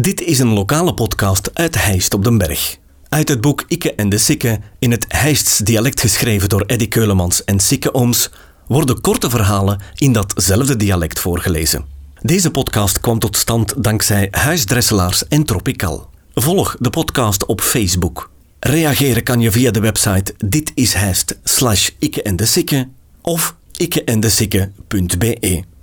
Dit is een lokale podcast uit Heist op den Berg. Uit het boek Ikke en de Sikke, in het Heists dialect geschreven door Eddy Keulemans en Sikke Ooms, worden korte verhalen in datzelfde dialect voorgelezen. Deze podcast kwam tot stand dankzij Huisdresselaars en Tropical. Volg de podcast op Facebook. Reageren kan je via de website ditisheist slash ikke en de sikke of ikkeendesikke.be.